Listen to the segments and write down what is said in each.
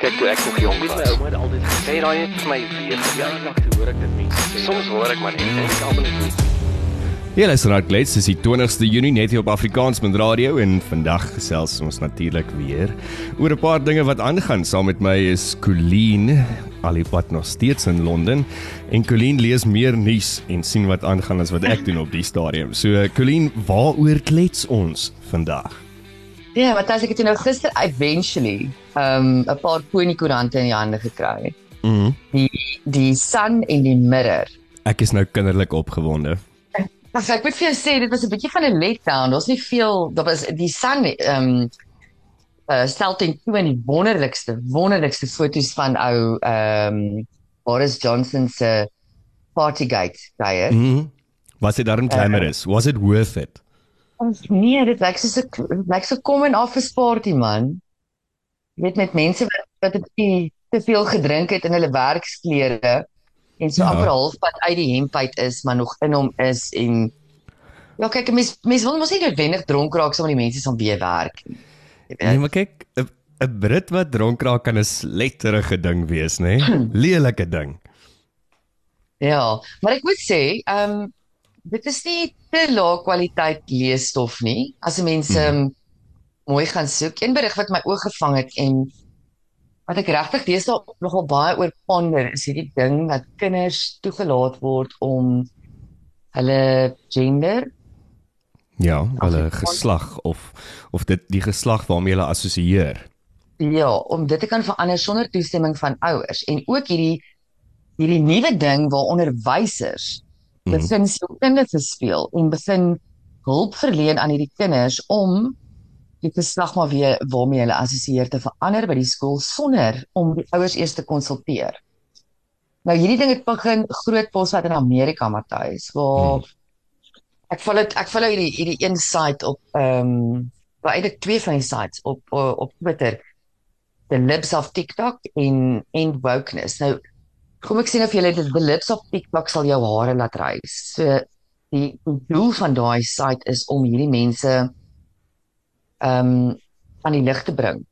Kyk toe ek nog jonk was, my ouma het altyd gesê raai het vir my weer. Ja, nog te hoor ek dit mense. Soms hoor ek maar net en ek almal net. Ja, dis reg glad, dis die 20ste Junie net hier op Afrikaans met radio en vandag gesels ons natuurlik weer oor 'n paar dinge wat aangaan. Saam met my is Colleen Alipad nog steeds in Londen en Colleen lees meer nuus en sien wat aangaan as wat ek doen op die stadium. So Colleen, waaroor klets ons vandag? Ja, wat as ek dit nou gister eventually um 'n paar pony koerante in die hande gekry. Mhm. Mm die die Sun en die Mirror. ek is nou kinderlik opgewonde. Ag ek moet vir jou sê dit was 'n bietjie van 'n letdown. Daar's nie veel, daar was die Sun um uh stel ten toon die wonderlikste wonderlikste foto's van ou um Boris Johnson se Partygate kuier. Mhm. Mm Was dit daarin glamorous? Was it worth it? Ons nee, dit lyk soos 'n lyk so kom en office party man. Jy weet met mense wat wat 'n bietjie te veel gedrink het in hulle werksklere en so Ja. amper halfpad uit die hemp uit is, maar nog in hom is en ja, kyk, mense mense wil mos nie noodwendig dronk raak saam met die mense van wie werk nie. Nee, maar kyk, 'n 'n Brit wat dronk raak kan 'n sletterige ding wees, nê? Nee? Lelike ding. Ja, maar ek moet sê, ehm um, dit is nie te lae kwaliteit leesstof nie. As 'n mens ehm um, mooi gaan soek. Een berig wat my oog gevang het en wat ek regtig deesdae nogal baie oor ponder is hierdie ding dat kinders toegelaat word om hulle gender Ja, hulle geslag of of dit die geslag waarmee hulle assosieer. ja, om dit te kan verander sonder toestemming van ouers en ook hierdie hierdie nuwe ding waar onderwysers Mhm. begin sielkundige speel en begin hulp verleen aan hierdie kinders om die geslag maar weer waarmee hulle assosieer te verander by die skool sonder om die ouers eers te konsulteer. Nou hierdie ding het begin groot posvat in Amerika, Matthys, waar Hmm. ek follow ek follow hierdie hierdie een site op ehm um, wel eintlik twee van die sites op op, op Twitter. The Libs of TikTok en en wokeness. Nou kom ek sien of julle dit The Libs of TikTok sal jou hare laat rys. So die, die doel van daai site is om hierdie mense ehm um, aan die lig te bring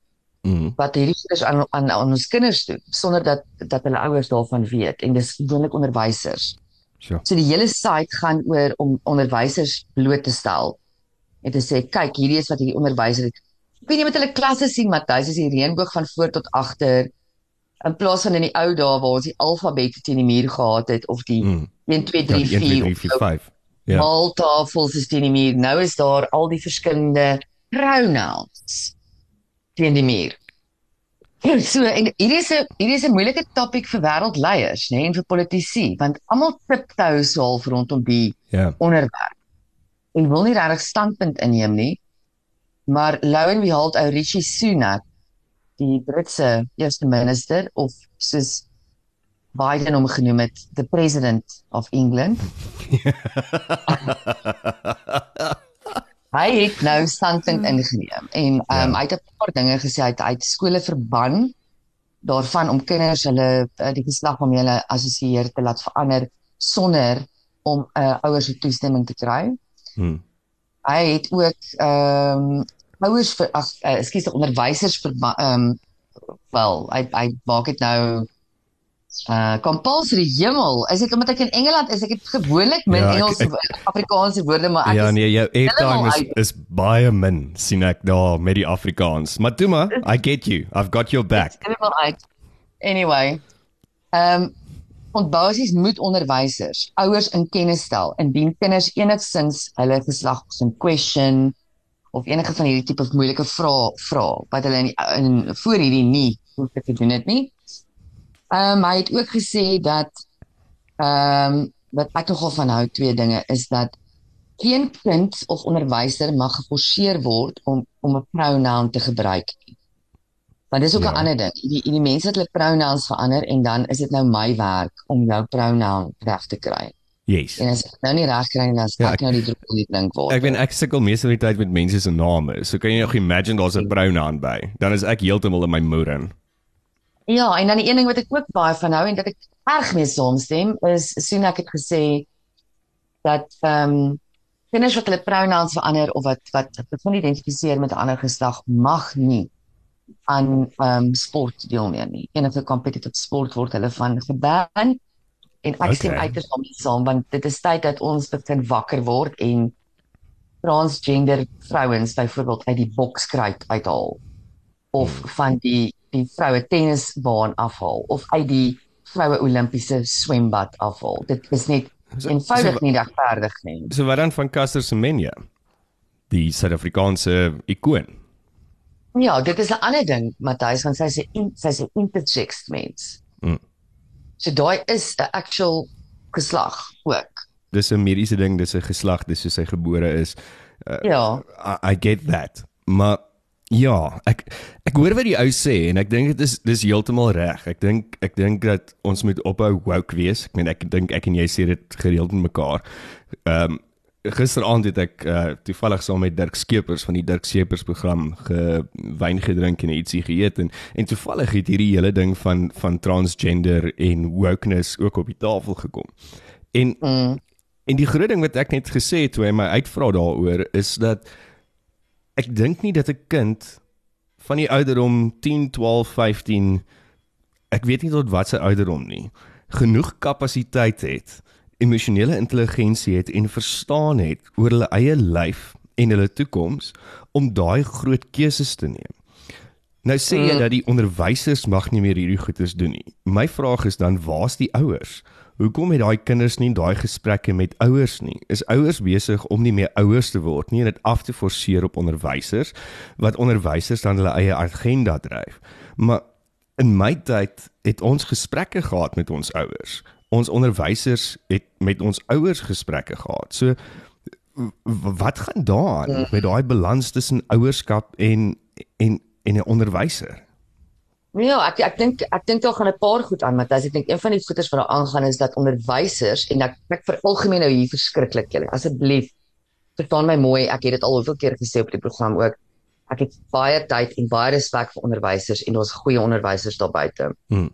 Mhm. wat hierdie kinders aan aan aan ons kinders doen sonder dat dat hulle ouers daarvan weet en dis gewoonlik onderwysers. So. So die hele site gaan oor om onderwysers bloot te stel en te sê kyk hierdie is wat hierdie onderwyser het. Ek weet nie met hulle klasse sien Matthys is die reënboog van voor tot agter in plaas van in die ou dae waar ons die alfabet teen die muur gehad het of die Mhm. 1 2 Ja, 3 die 1 2 4 3 4 5. Ja. maaltafels is teen die muur. Nou is daar al die verskillende pronouns teen die muur. So en hierdie is 'n hierdie is 'n moeilike topik vir wêreldleiers, nê, nee, en vir politici, want almal tiptoe so half rondom die Ja. onderwerp. En wil nie regtig standpunt inneem nie. Maar lo and behold ou Rishi Sunak, die Britse eerste minister of soos Biden hom genoem het, the president of England. Hy het nou standpunt ingeneem en um, Ja. hy het 'n paar dinge gesê. Hy het uit skole verban daarvan om kinders hulle uh, die geslag waarmee hulle assosieer te laat verander sonder om 'n uh, ouers se toestemming te kry. Mhm. Hy het ook ehm um, ouers vir ag uh, ekskuus onderwysers vir ehm um, wel hy hy maak dit nou uh compulsory hemel is dit omdat ek in Engeland is ek het gewoonlik min Ja, ek- Engels ek- Afrikaanse woorde maar ek Ja is nee, jou airtime is is baie min sien ek daar met die Afrikaans. Maar toe maar, I get you. I've got your back. Anyway, ehm um, ontbousies moet onderwysers ouers in kennis stel indien kinders enigsins hulle geslag in question of enige van hierdie tipe moeilike vrae vra wat hulle in, in voor hierdie nie hoef te doen dit nie. Ehm um, hy het ook gesê dat ehm um, wat ek nogal van hou twee dinge is dat geen kind of onderwyser mag geforseer word om om 'n pronoun te gebruik nie. Want dis ook 'n Ja. ander ding. Die die mense wat hulle pronouns verander en dan is dit nou my werk om jou pronoun reg te kry. Yes. En as ek nou nie reg kry nie, dan Ja, ek- nou die druppel die drink word. Ek weet ek sukkel meestal die tyd met mense se name. So kan jy nog imagine daar's 'n pronoun by. Dan is ek heeltemal in my moeder. Ja, en dan die een ding wat ek ook baie van hou en dat ek erg mee saamstem is sien ek het gesê dat ehm um, kinders wat hulle pronouns verander of wat wat begin identifiseer met 'n ander geslag mag nie aan ehm um, sport deelneem nie. Enige competitive sport word hulle van geban en ek stem Okay. uiters daarmee saam want dit is tyd dat ons begin wakker word en transgender vrouens byvoorbeeld uit die bokskruit uithaal of van die die vroue tennisbaan afhaal of uit die vroue Olimpiese swembad afhaal. Dit is net So- eenvoudig so- nie regverdig nie. So wat dan van Caster Semenya? Die Suid-Afrikaanse ikoon. Ja, dit is 'n ander ding, Matthys, want sy's 'n sy's 'n intersex mens. Mm. So daai is 'n actual geslag ook. Dis 'n mediese ding, dis 'n geslag, dis soos hy gebore is. Ja. I, I get that. Maar ja, ek ek hoor wat die ou sê en ek dink dit is dis heeltemal reg. Ek dink ek dink dat ons moet ophou woke wees. Ek meen ek dink ek en jy sê dit gereeld met mekaar. Ehm um, gisteraand het ek uh, toevallig saam met Dirk Skeepers van die Dirk Skeepers program gewyn gedrink en ietsie geëet en en toevallig het hierdie hele ding van van transgender en wokeness ook op die tafel gekom. En Mm. En die groot ding wat ek net gesê het toe hy my uitvra daaroor is dat ek dink nie dat 'n kind van die ouderdom 10, 12, 15 ek weet nie tot watter ouderdom nie genoeg kapasiteit het, emosionele intelligensie het en verstaan het oor hulle eie lyf en hulle toekoms om daai groot keuses te neem. Nou sê jy Mm. dat die onderwysers mag nie meer hierdie goedes doen nie. My vraag is dan waar's die ouers? Hoekom het daai kinders nie daai gesprekke met ouers nie? Is ouers besig om nie meer ouers te word nie en dit af te forceer op onderwysers wat onderwysers dan hulle eie agenda dryf? Maar in my tyd het ons gesprekke gehad met ons ouers. Ons onderwysers het met ons ouers gesprekke gehad. So wat gaan daaraan met daai balans tussen ouerskap en en en 'n onderwyser? Ja, ek ek dink ek dink daar gaan 'n paar goed aan, Matthys. Ek dink een van die goeters wat daar aangaan is dat onderwysers en ek ek vir algemeen nou hier verskriklik julle. Asseblief verstaan my mooi. Ek het dit al hoeveel keer gesê op die program ook. Ek het baie tyd en baie respek vir onderwysers en daar's goeie onderwysers daar buite. Hmm.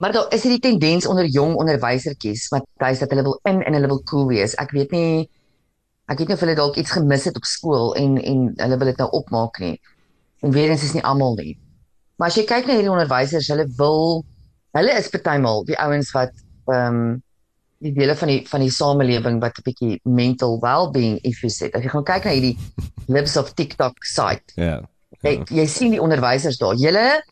Maar daar is hierdie tendens onder jong onderwysertjies wat tuis dat hulle wil in en hulle wil cool wees. Ek weet nie ek weet nie of hulle dalk iets gemis het op skool en en hulle wil dit nou opmaak nie. En weer eens is nie almal nie. Maar as jy kyk na hierdie onderwysers, hulle wil hulle is partymal die ouens wat ehm um, die dele van die van die samelewing wat 'n bietjie mental well-being issues het. As jy gaan kyk na hierdie Libs of TikTok site, Ja. jy, jy sien die onderwysers daar. Julle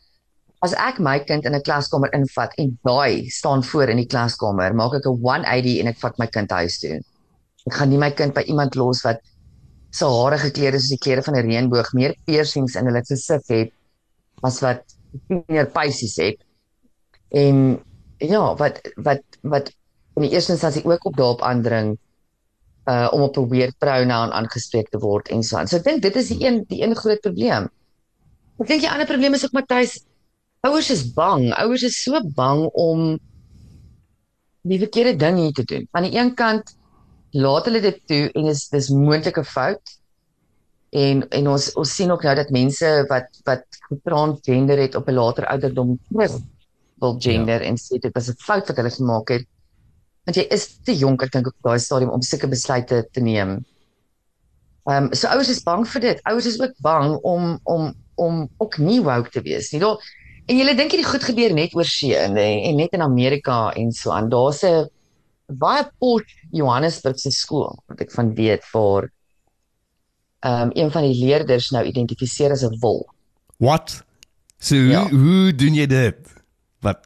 as ek my kind in 'n klaskamer invat en daai staan voor in die klaskamer, maak ek 'n 180 en ek vat my kind huis toe. Ek gaan nie my kind by iemand los wat se hare gekleed is soos die kleure van 'n reënboog, meer piercings in hulle gesig het as wat tiener pysies het. En ja, wat wat wat in die eerste instansie ook op daarop aandring uh om op 'n weird pronoun aangespreek te word en so aan. So ek dink dit is die een die een groot probleem. Ek dink die ander probleem is ook Matthys, ouers is bang. Ouers is so bang om die verkeerde ding hier te doen. Aan die een kant laat hulle dit toe en is dis moontlike fout. En en ons ons sien ook nou dat mense wat wat transgender het op 'n later ouderdom terug wil gender ja. en sê dit was 'n fout wat hulle gemaak het. Want jy is te jonk ek dink op daai stadium om sulke besluite te neem. Ehm um, so ouers is bang vir dit. Ouers is ook bang om om om ook nie woke te wees nie. Daar en jy dink hierdie goed gebeur net oor see en, en net in Amerika en so aan. Daar's 'n baie Port Johannesburgse skool wat ek van weet waar ehm um, een van die leerders nou identifiseer as 'n wol. What? So hoe, Ja. hoe doen jy dit? Wat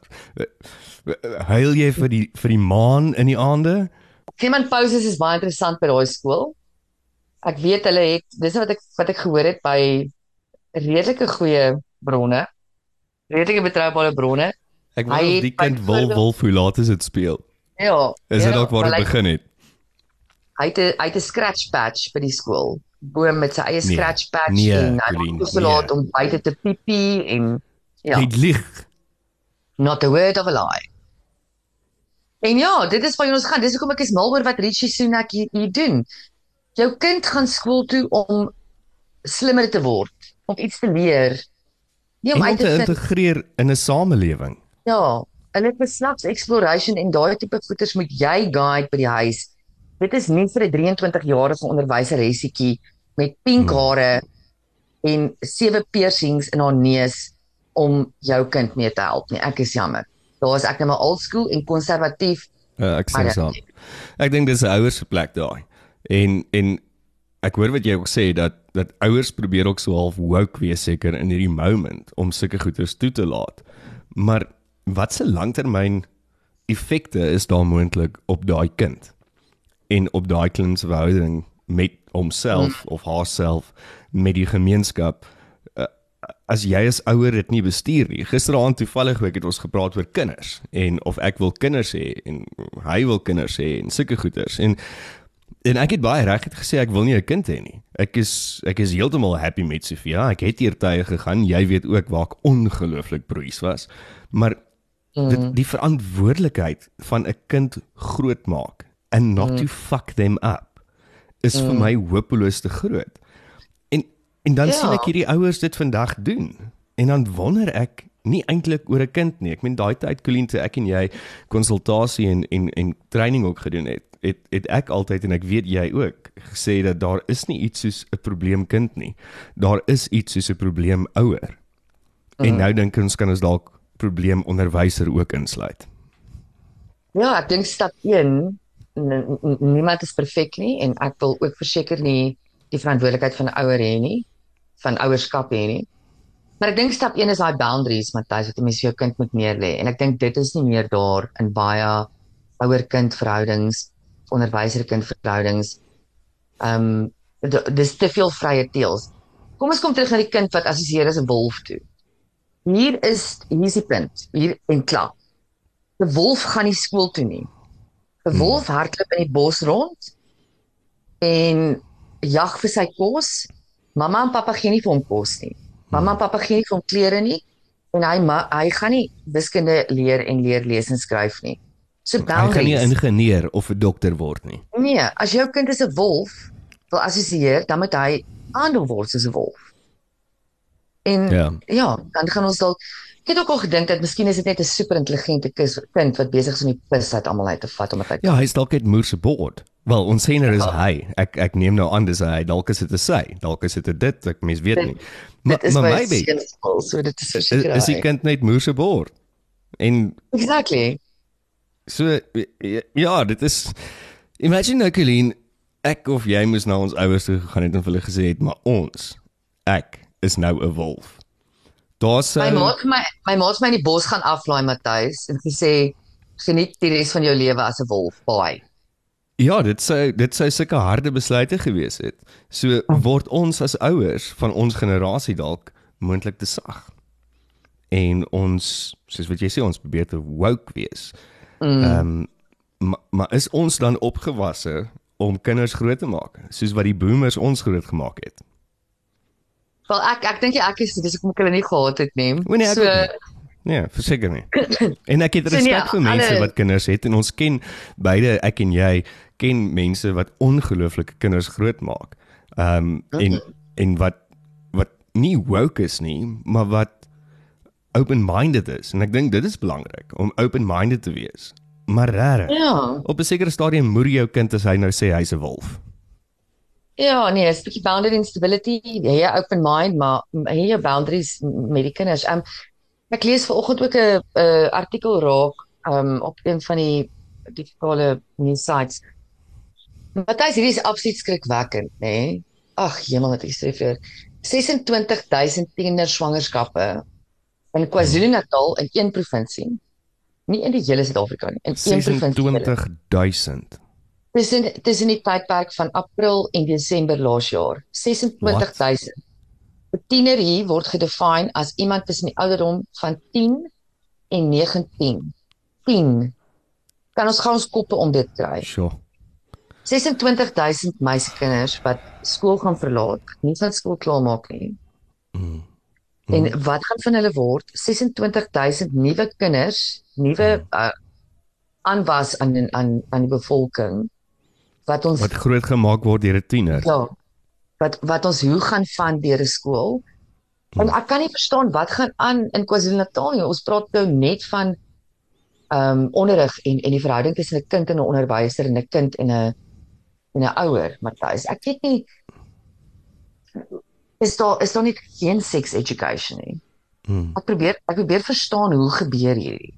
huil jy vir die vir die maan in die aande? Clement Poses is baie interessant by daai skool. Ek weet hulle het dis wat ek wat ek gehoor het by redelike goeie bronne. Redelike betroubare bronne. Ek Hy wou het die kind wil wolf hoe laat is dit speel? Ja. Is ja, dit dalk waar dit hy- begin het? Hy het hy het 'n scratch patch by die skool. Boom met sy eie Nee, scratch patch nee, en hy Colleen, het toegelaat nee. om buite te piepie en ja, Jy lieg. not a word of a lie. En ja, dit is waar ons gaan. Dis hoekom ek is mal oor wat Richie Sunak hier, hier doen. Jou kind gaan skool toe om slimmer te word, om iets te leer. Nie En om uit te vind integreer in 'n samelewing. Ja, hulle het geslags exploration en daai tipe goeders moet jy guide by die huis. Dit is nie vir 'n 23-jarige onderwyser hessietjie met pink Hmm. hare en sewe piercings in haar neus om jou kind mee te help nie. Ek is jammer. Daar is ek net maar old school en konservatief. Uh, ek sê saam. Ek dink dis 'n ouers se plek daai. En en ek hoor wat jy ook sê dat dat ouers probeer ook so half woke wees seker in hierdie moment om sulke goeders toe te laat. Maar wat se langtermyn effekte is daar moontlik op daai kind en op daai kind se verhouding met homself hmm. of haarself met die gemeenskap uh, as jy as ouer dit nie bestuur nie. Gisteraand toevallig ek het ons gepraat oor kinders en of ek wil kinders hê en hy wil kinders hê en sulke goeders en en ek het baie reg het gesê ek wil nie 'n kind hê nie. Ek is ek is heeltemal happy met Sofia. Ek het hier tye gegaan. Jy weet ook waar ek ongelooflik broeis was. Maar mm. dit die verantwoordelikheid van 'n kind grootmaak and not mm. to fuck them up is mm. vir my hopeloos te groot. En en dan ja. sien ek hierdie ouers dit vandag doen. En dan wonder ek nie eintlik oor 'n kind nie. Ek meen daai tyd Colleen toe ek en jy konsultasie en en en training ook gedoen het. Het het ek altyd en ek weet jy ook gesê dat daar is nie iets soos 'n probleem kind nie. Daar is iets soos 'n probleem ouer. En mm. nou dink ons kan ons dalk probleem onderwyser ook insluit. Ja, ek dink stap 1 niemand is perfek nie en ek wil ook verseker nie die verantwoordelikheid van ouer hê nie, van ouerskap hê nie. Maar ek dink stap 1 is daai boundaries, Matthys, wat jy mens jou kind moet neerlê en ek dink dit is nie meer daar in baie ouer-kind verhoudings, onderwyser-kind verhoudings. Ehm um, dis te veel vrye teels. Kom ons kom terug na die kind wat assosieer as 'n wolf toe. Hier is hier's die punt, hier en klaar. 'n Wolf gaan nie skool toe nie. 'n hmm. wolf hardloop in die bos rond en jag vir sy kos. Mamma en pappa gee nie vir hom kos nie. Mamma en pappa gee nie vir hom klere nie en hy hy gaan nie wiskunde leer en leer lees en skryf nie. So dan kan jy 'n ingenieur of 'n dokter word nie. Nee, as jou kind is 'n wolf, wil assosieer, dan moet hy aandeel word soos 'n wolf. En ja, ja dan gaan ons dalk Ek het ook al gedink dat miskien is dit net 'n super intelligente kind wat besig is om die pis uit almal uit te vat omdat hy Ja, hy's dalk net moer se boord. Wel, ons sien er is ja. hy. Ek ek neem nou aan dis hy. Dalk is dit 'n sy. Dalk is dit dit, ek mens weet nie. Maar maar maybe so dit is verseker. Is hy kind net moer se boord? En Exactly. So ja, dit is Imagine nou Colleen, ek of jy moes na ons ouers toe gegaan het en hulle gesê het, maar ons ek is nou 'n wolf. Daar's my maat my my maat my in die bos gaan aflaai Matthys en gesê geniet die res van jou lewe as 'n wolf baie. Ja, dit sou dit sou sulke harde besluite gewees het. So word ons as ouers van ons generasie dalk moontlik te sag. En ons soos wat jy sê ons probeer te woke wees. Mm. Ehm mm. um, maar, maar is ons dan opgewasse om kinders groot te maak soos wat die boomers ons groot gemaak het? Wel ek ek dink ek is dis ek moet hulle nie gehad het nie. Nee, so Nee, verseker nie. En ek het respek so, nee, vir mense alle... wat kinders het en ons ken beide ek en jy ken mense wat ongelooflike kinders grootmaak. Ehm um, en en wat wat nie woke is nie, maar wat open-minded is en ek dink dit is belangrik om open-minded te wees. Maar rare. Ja. Op 'n sekere stadium moer jou kind as hy nou sê hy's 'n wolf. Ja, nee, 'n bietjie bounded instability. Jy ja, open mind, maar jy jou boundaries met die kinders. Um ek lees vanoggend ook 'n uh, artikel raak um op een van die digitale news sites. Wat hy sê is absoluut skrikwekkend, nê? Nee? Ag, jemmel, dit is vir 26000 tiener swangerskappe in KwaZulu-Natal in een provinsie. Nie in die hele Suid-Afrika nie, in een provinsie. 26000 tussen tussen die tydperk van April en Desember laas jaar 26000 'n tiener hier word gedefine as iemand tussen die ouderdom van 10 en 19 10 kan ons gaan ons koppe om dit kry sure 26000 meisekinders wat skool gaan verlaat nie van skool klaar maak nie mm. En wat gaan van hulle word 26000 nuwe kinders nuwe mm. uh, aanwas aan aan aan die bevolking wat ons wat groot gemaak word deur 'n tiener. Ja. Wat wat ons hoe gaan van deur 'n skool? En ek kan nie verstaan wat gaan aan in KwaZulu-Natal. Ons praat nou net van ehm um, onderrig en en die verhouding tussen 'n kind en 'n onderwyser en 'n kind en 'n en 'n ouer, Matthys. Ek weet nie is daar is daar nie geen sex education nie. Hmm. Ek probeer ek probeer verstaan hoe gebeur hierdie.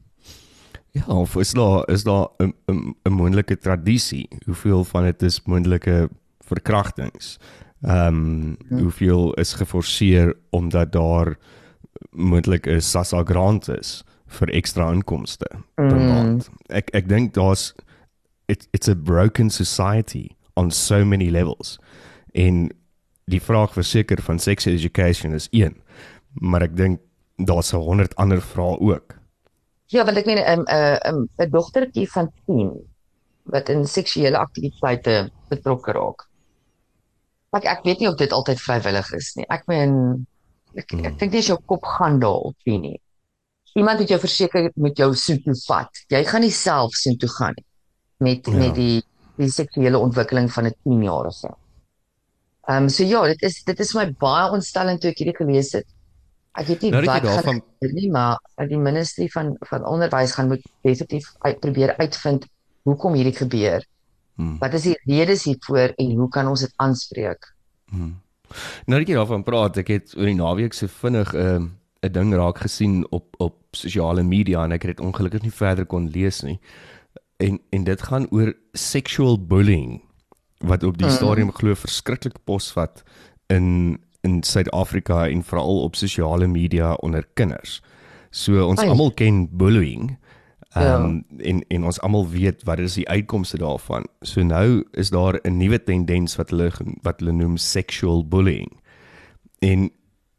Ja, of is daar is daar 'n 'n 'n moontlike tradisie? Hoeveel van dit is moontlike verkrachtings? Ehm um, Hmm. hoeveel is geforseer omdat daar moontlik 'n SASSA grant is vir ekstra inkomste per Mm. maand? Ek ek dink daar's it, it's a broken society on so many levels. En die vraag verseker van sex education is een, maar ek dink daar's 'n 100 ander vrae ook. Ja, want ek meen 'n 'n 'n dogtertjie van 10 wat in seksuele aktiwiteite betrokke raak. Ek ek weet nie of dit altyd vrywillig is nie. Ek meen ek, Hmm. ek dink nie as jou kop gaan daar op nie. Iemand het jou verseker met jou soontoe vat. Jy gaan nie self soontoe gaan nie met Ja. met die die seksuele ontwikkeling van 'n 10-jarige. Ehm um, so ja, dit is dit is my baie ontstellend toe ek hierdie gelees het. Ek weet nie Nou wat daarvan- nie, maar die ministerie van van onderwys gaan moet definitief uit, probeer uitvind hoekom hierdie gebeur. Hmm. Wat is die redes hiervoor en hoe kan ons dit aanspreek? Hmm. Nou dat jy daarvan praat, ek het oor die naweek so vinnig 'n uh, 'n ding raak gesien op op sosiale media en ek het dit ongelukkig nie verder kon lees nie. En en dit gaan oor sexual bullying wat op die Mhm. stadium glo verskriklik posvat in in Suid-Afrika en veral op sosiale media onder kinders. So ons almal ken bullying. Ehm Ja. um, en en ons almal weet wat is die uitkomste daarvan. So nou is daar 'n nuwe tendens wat hulle wat hulle noem sexual bullying. En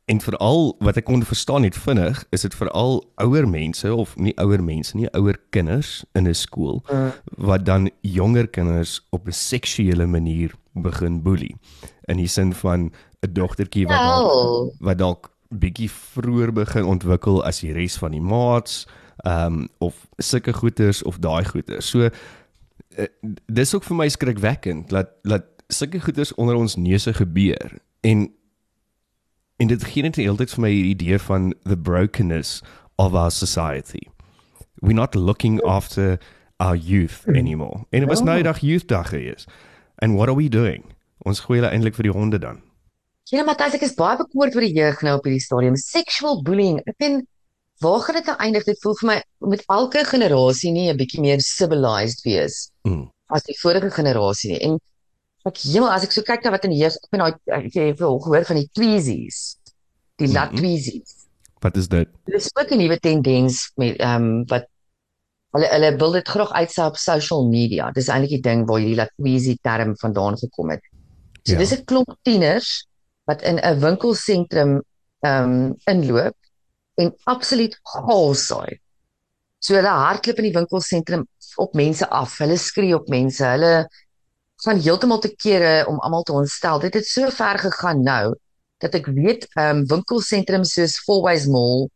en veral wat ek kon verstaan net vinnig, is dit veral ouer mense of nie ouer mense nie, ouer kinders in 'n skool Mm. wat dan jonger kinders op 'n seksuele manier begin boelie. In die sin van 'n dogtertjie wat dalk Wel, wat dalk bietjie vroeër begin ontwikkel as die res van die maats, ehm um, of sulke goeters of daai goeters. So uh, dis ook vir my skrikwekkend dat dat sulke goeters onder ons neuse gebeur en en dit gee net heeltyd vir my hierdie idee van the brokenness of our society. We're not looking after our youth anymore. En dit was nou dag youth dag gewees. And what are we doing? Ons gooi hulle eintlik vir die honde dan. ja, Matthys, ek is baie bekommerd oor die jeug nou op hierdie stadium. Sexual bullying. Ek weet waar gaan dit nou eindig? Dit voel vir my met elke generasie nie 'n bietjie meer civilized wees Mm. as die vorige generasie nie. En ek hemel, as ek so kyk na wat in die jeug, ek ben daai ek het gehoor van die tweezies. Die lat tweezies. Wat is dit? Dit is ook 'n nuwe tendens met ehm um, wat hulle hulle wil dit graag uitsaai op social media. Dis eintlik die ding waar hierdie latweesie term vandaan gekom het. So Ja. dis 'n klomp tieners wat in 'n winkelsentrum ehm um, inloop en absoluut chaos saai. So hulle hardloop in die winkelsentrum op mense af. Hulle skree op mense. Hulle gaan heeltemal te kere om almal te ontstel. Dit het so ver gegaan nou dat ek weet ehm um, winkelsentrums soos Fourways Mall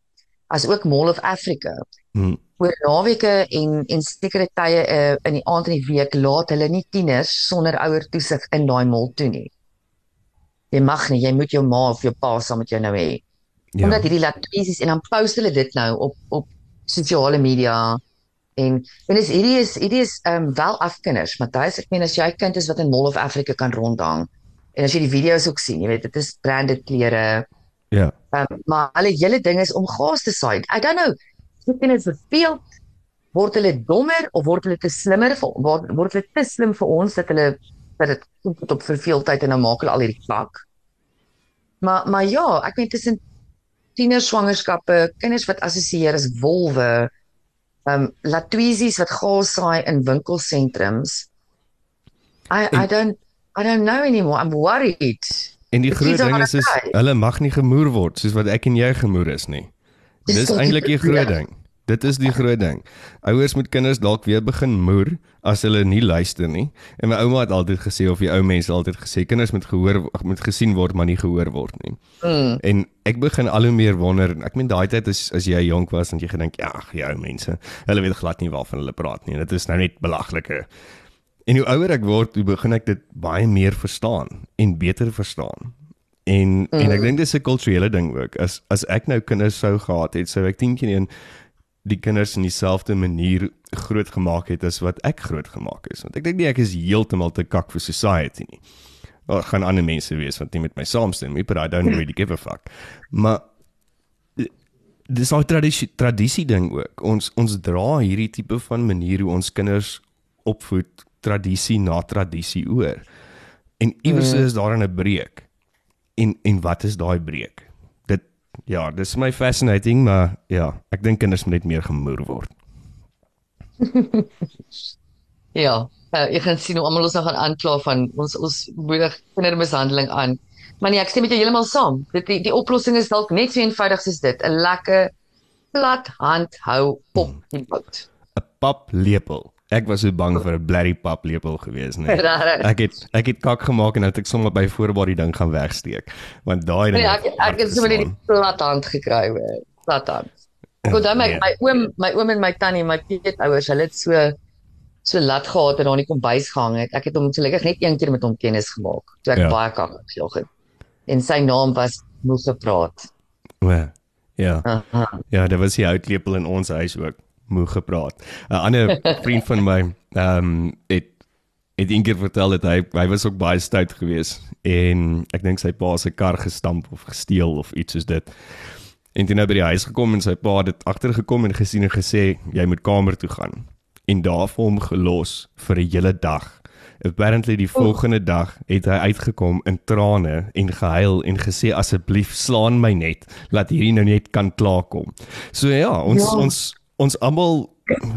as ook Mall of Africa Hmm. oor naweke en en sekere tye uh, in die aand en die week laat hulle nie tieners sonder ouer toesig in daai mall toe nie. Jy mag nie, jy moet jou ma of jou pa saam met jou nou hê. Ja. Omdat hierdie latweesies en dan post hulle dit nou op op sosiale media en en is hierdie is hierdie is ehm um, wel afkinders, Matthys, ek meen as jy kind is wat in Mall of Africa kan rondhang en as jy die video's ook sien, jy weet dit is branded klere, Ja. Um, maar hulle hele ding is om gas te saai. I don't know. Hoe kan dit verveel? Word hulle dommer of word hulle te slimmer vir word, word hulle te slim vir ons dat hulle dat dit kom tot op verveeldheid en dan maak hulle al hierdie klak. Maar maar ja, ek meen tussen tiener swangerskappe, kinders wat assosieer as wolwe, um latweesies wat gas saai in winkelsentrums. I I En- don't I don't know anymore. I'm worried. En die groot ding is is hulle mag nie gemoer word soos wat ek en jy gemoer is nie. Dis eintlik die groot probleem. ding. Dit is die groot ding. Ouers moet kinders dalk weer begin moer as hulle nie luister nie. En my ouma het altyd gesê of die ou mense altyd gesê kinders moet gehoor moet gesien word maar nie gehoor word nie. Mm. En ek begin al hoe meer wonder. Ek meen daai tyd as as jy jonk was en jy gedink ja, die ou mense, hulle weet glad nie waarvan hulle praat nie. Dit is nou net belaglike. En hoe ouer ek word, hoe begin ek dit baie meer verstaan en beter verstaan. En mm. en ek dink dis 'n kulturele ding ook. As as ek nou kinders sou gehad het, sou ek teen een die kinders in dieselfde manier groot gemaak het as wat ek groot gemaak is. Want ek dink nie ek is heeltemal te kak vir society nie. Daar gaan ander mense wees wat nie met my saamstem nie, but I don't really give a fuck. Maar dis al tradisie tradisie ding ook. Ons ons dra hierdie tipe van manier hoe ons kinders opvoed tradisie na tradisie oor. En iewers Mm. is daar 'n breek. En en wat is daai breek? Ja, dis my fascinating, maar ja, ek dink kinders moet net meer gemoer word. Ja, uh, jy gaan sien hoe almal ons nou gaan aankla van ons ons moedig kindermishandeling aan. Maar nee, ek stem met jou heeltemal saam. Dit die, die oplossing is dalk net so eenvoudig soos dit, 'n lekker plat hand hou op die bout. 'n Paplepel. Ek was so bang vir 'n blerry paplepel gewees, nee. Ek het ek het kak gemaak en nou het ek sommer by voorbaar die ding gaan wegsteek. Want daai ding Nee, ek ek het sommer die plat hand gekry hoor. Plat hand. Ek onthou my Nee. my oom, my oom en my tannie, my peetouers, hulle het so so lat gehad en daar in die kombuis gehang het. Ek het hom gelukkig net een keer met hom kennis gemaak toe ek Ja. baie kak gejog het. En sy naam was Moes gepraat. Ja. Ja. Aha. Ja, daar was die houtlepel in ons huis ook moeg gepraat. 'n Ander vriend van my, ehm um, het het eendag vertel dat hy hy was ook baie stout geweest en ek dink sy pa se kar gestamp of gesteel of iets soos dit. En toe nou by die huis gekom en sy pa het dit agtergekom en gesien en gesê jy moet kamer toe gaan en daar vir hom gelos vir 'n hele dag. Apparently die volgende dag het hy uitgekom in trane en gehuil en gesê asseblief slaan my net laat hierdie nou net kan klaarkom. So ja, ons Ja. ons ons almal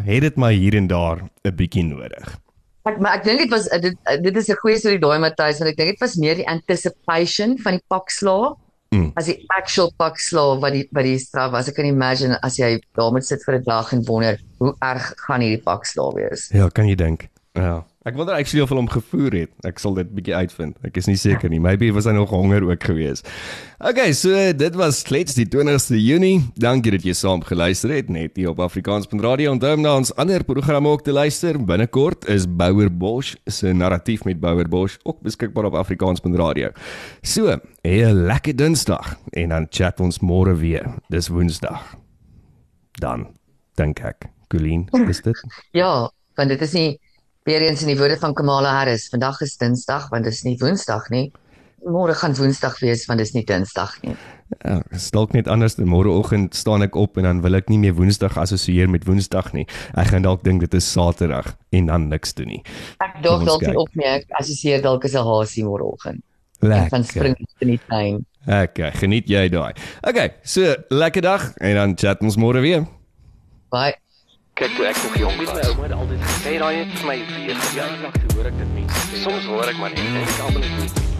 het dit maar hier en daar 'n bietjie nodig. Ek maar ek dink dit was dit dit is 'n goeie storie daai Matthys want ek dink dit was meer die anticipation van die pakslaa Mm. as die actual pakslaa wat die wat die straf was. Ek kan imagine as jy daar moet sit vir 'n dag en wonder hoe erg gaan hierdie pakslaa wees. Ja, kan jy dink? Ja. Ek wonder actually of hulle hom gevoer het. Ek sal dit bietjie uitvind. Ek is nie seker nie. Maybe was hy nog honger ook geweest. Okay, so dit was klets die 20ste Junie. Dankie dat jy saam geluister het net hier op Afrikaans.radio. Onthou om na ons ander programme ook te luister. Binnekort is Bouwer Bosch se narratief met Bouwer Bosch ook beskikbaar op Afrikaans.radio. So, 'n lekker Dinsdag en dan chat ons môre weer. Dis Woensdag. Dan dink ek, Colleen, is dit? Ja, want dit is nie weer eens in die woorde van Kamala Harris. Vandag is Dinsdag want dit is nie Woensdag nie. Môre gaan Woensdag wees want dit is nie Dinsdag nie. Ja, is dalk net anders. Môreoggend staan ek op en dan wil ek nie meer Woensdag assosieer met Woensdag nie. Ek gaan dalk dink dit is Saterdag en dan niks doen nie. Ek ons dalk nie op nie. Ek assosieer dalk as 'n hasie môreoggend. Lekker. spring in die tuin. Okay, geniet jy daai. Okay, so lekker dag en dan chat ons môre weer. Bye. Kyk ek nog jong was, my ouma het altyd gesê daai het vir my weer verjaardag toe hoor ek dit mense sê. Soms hoor ek maar net ek almal is nie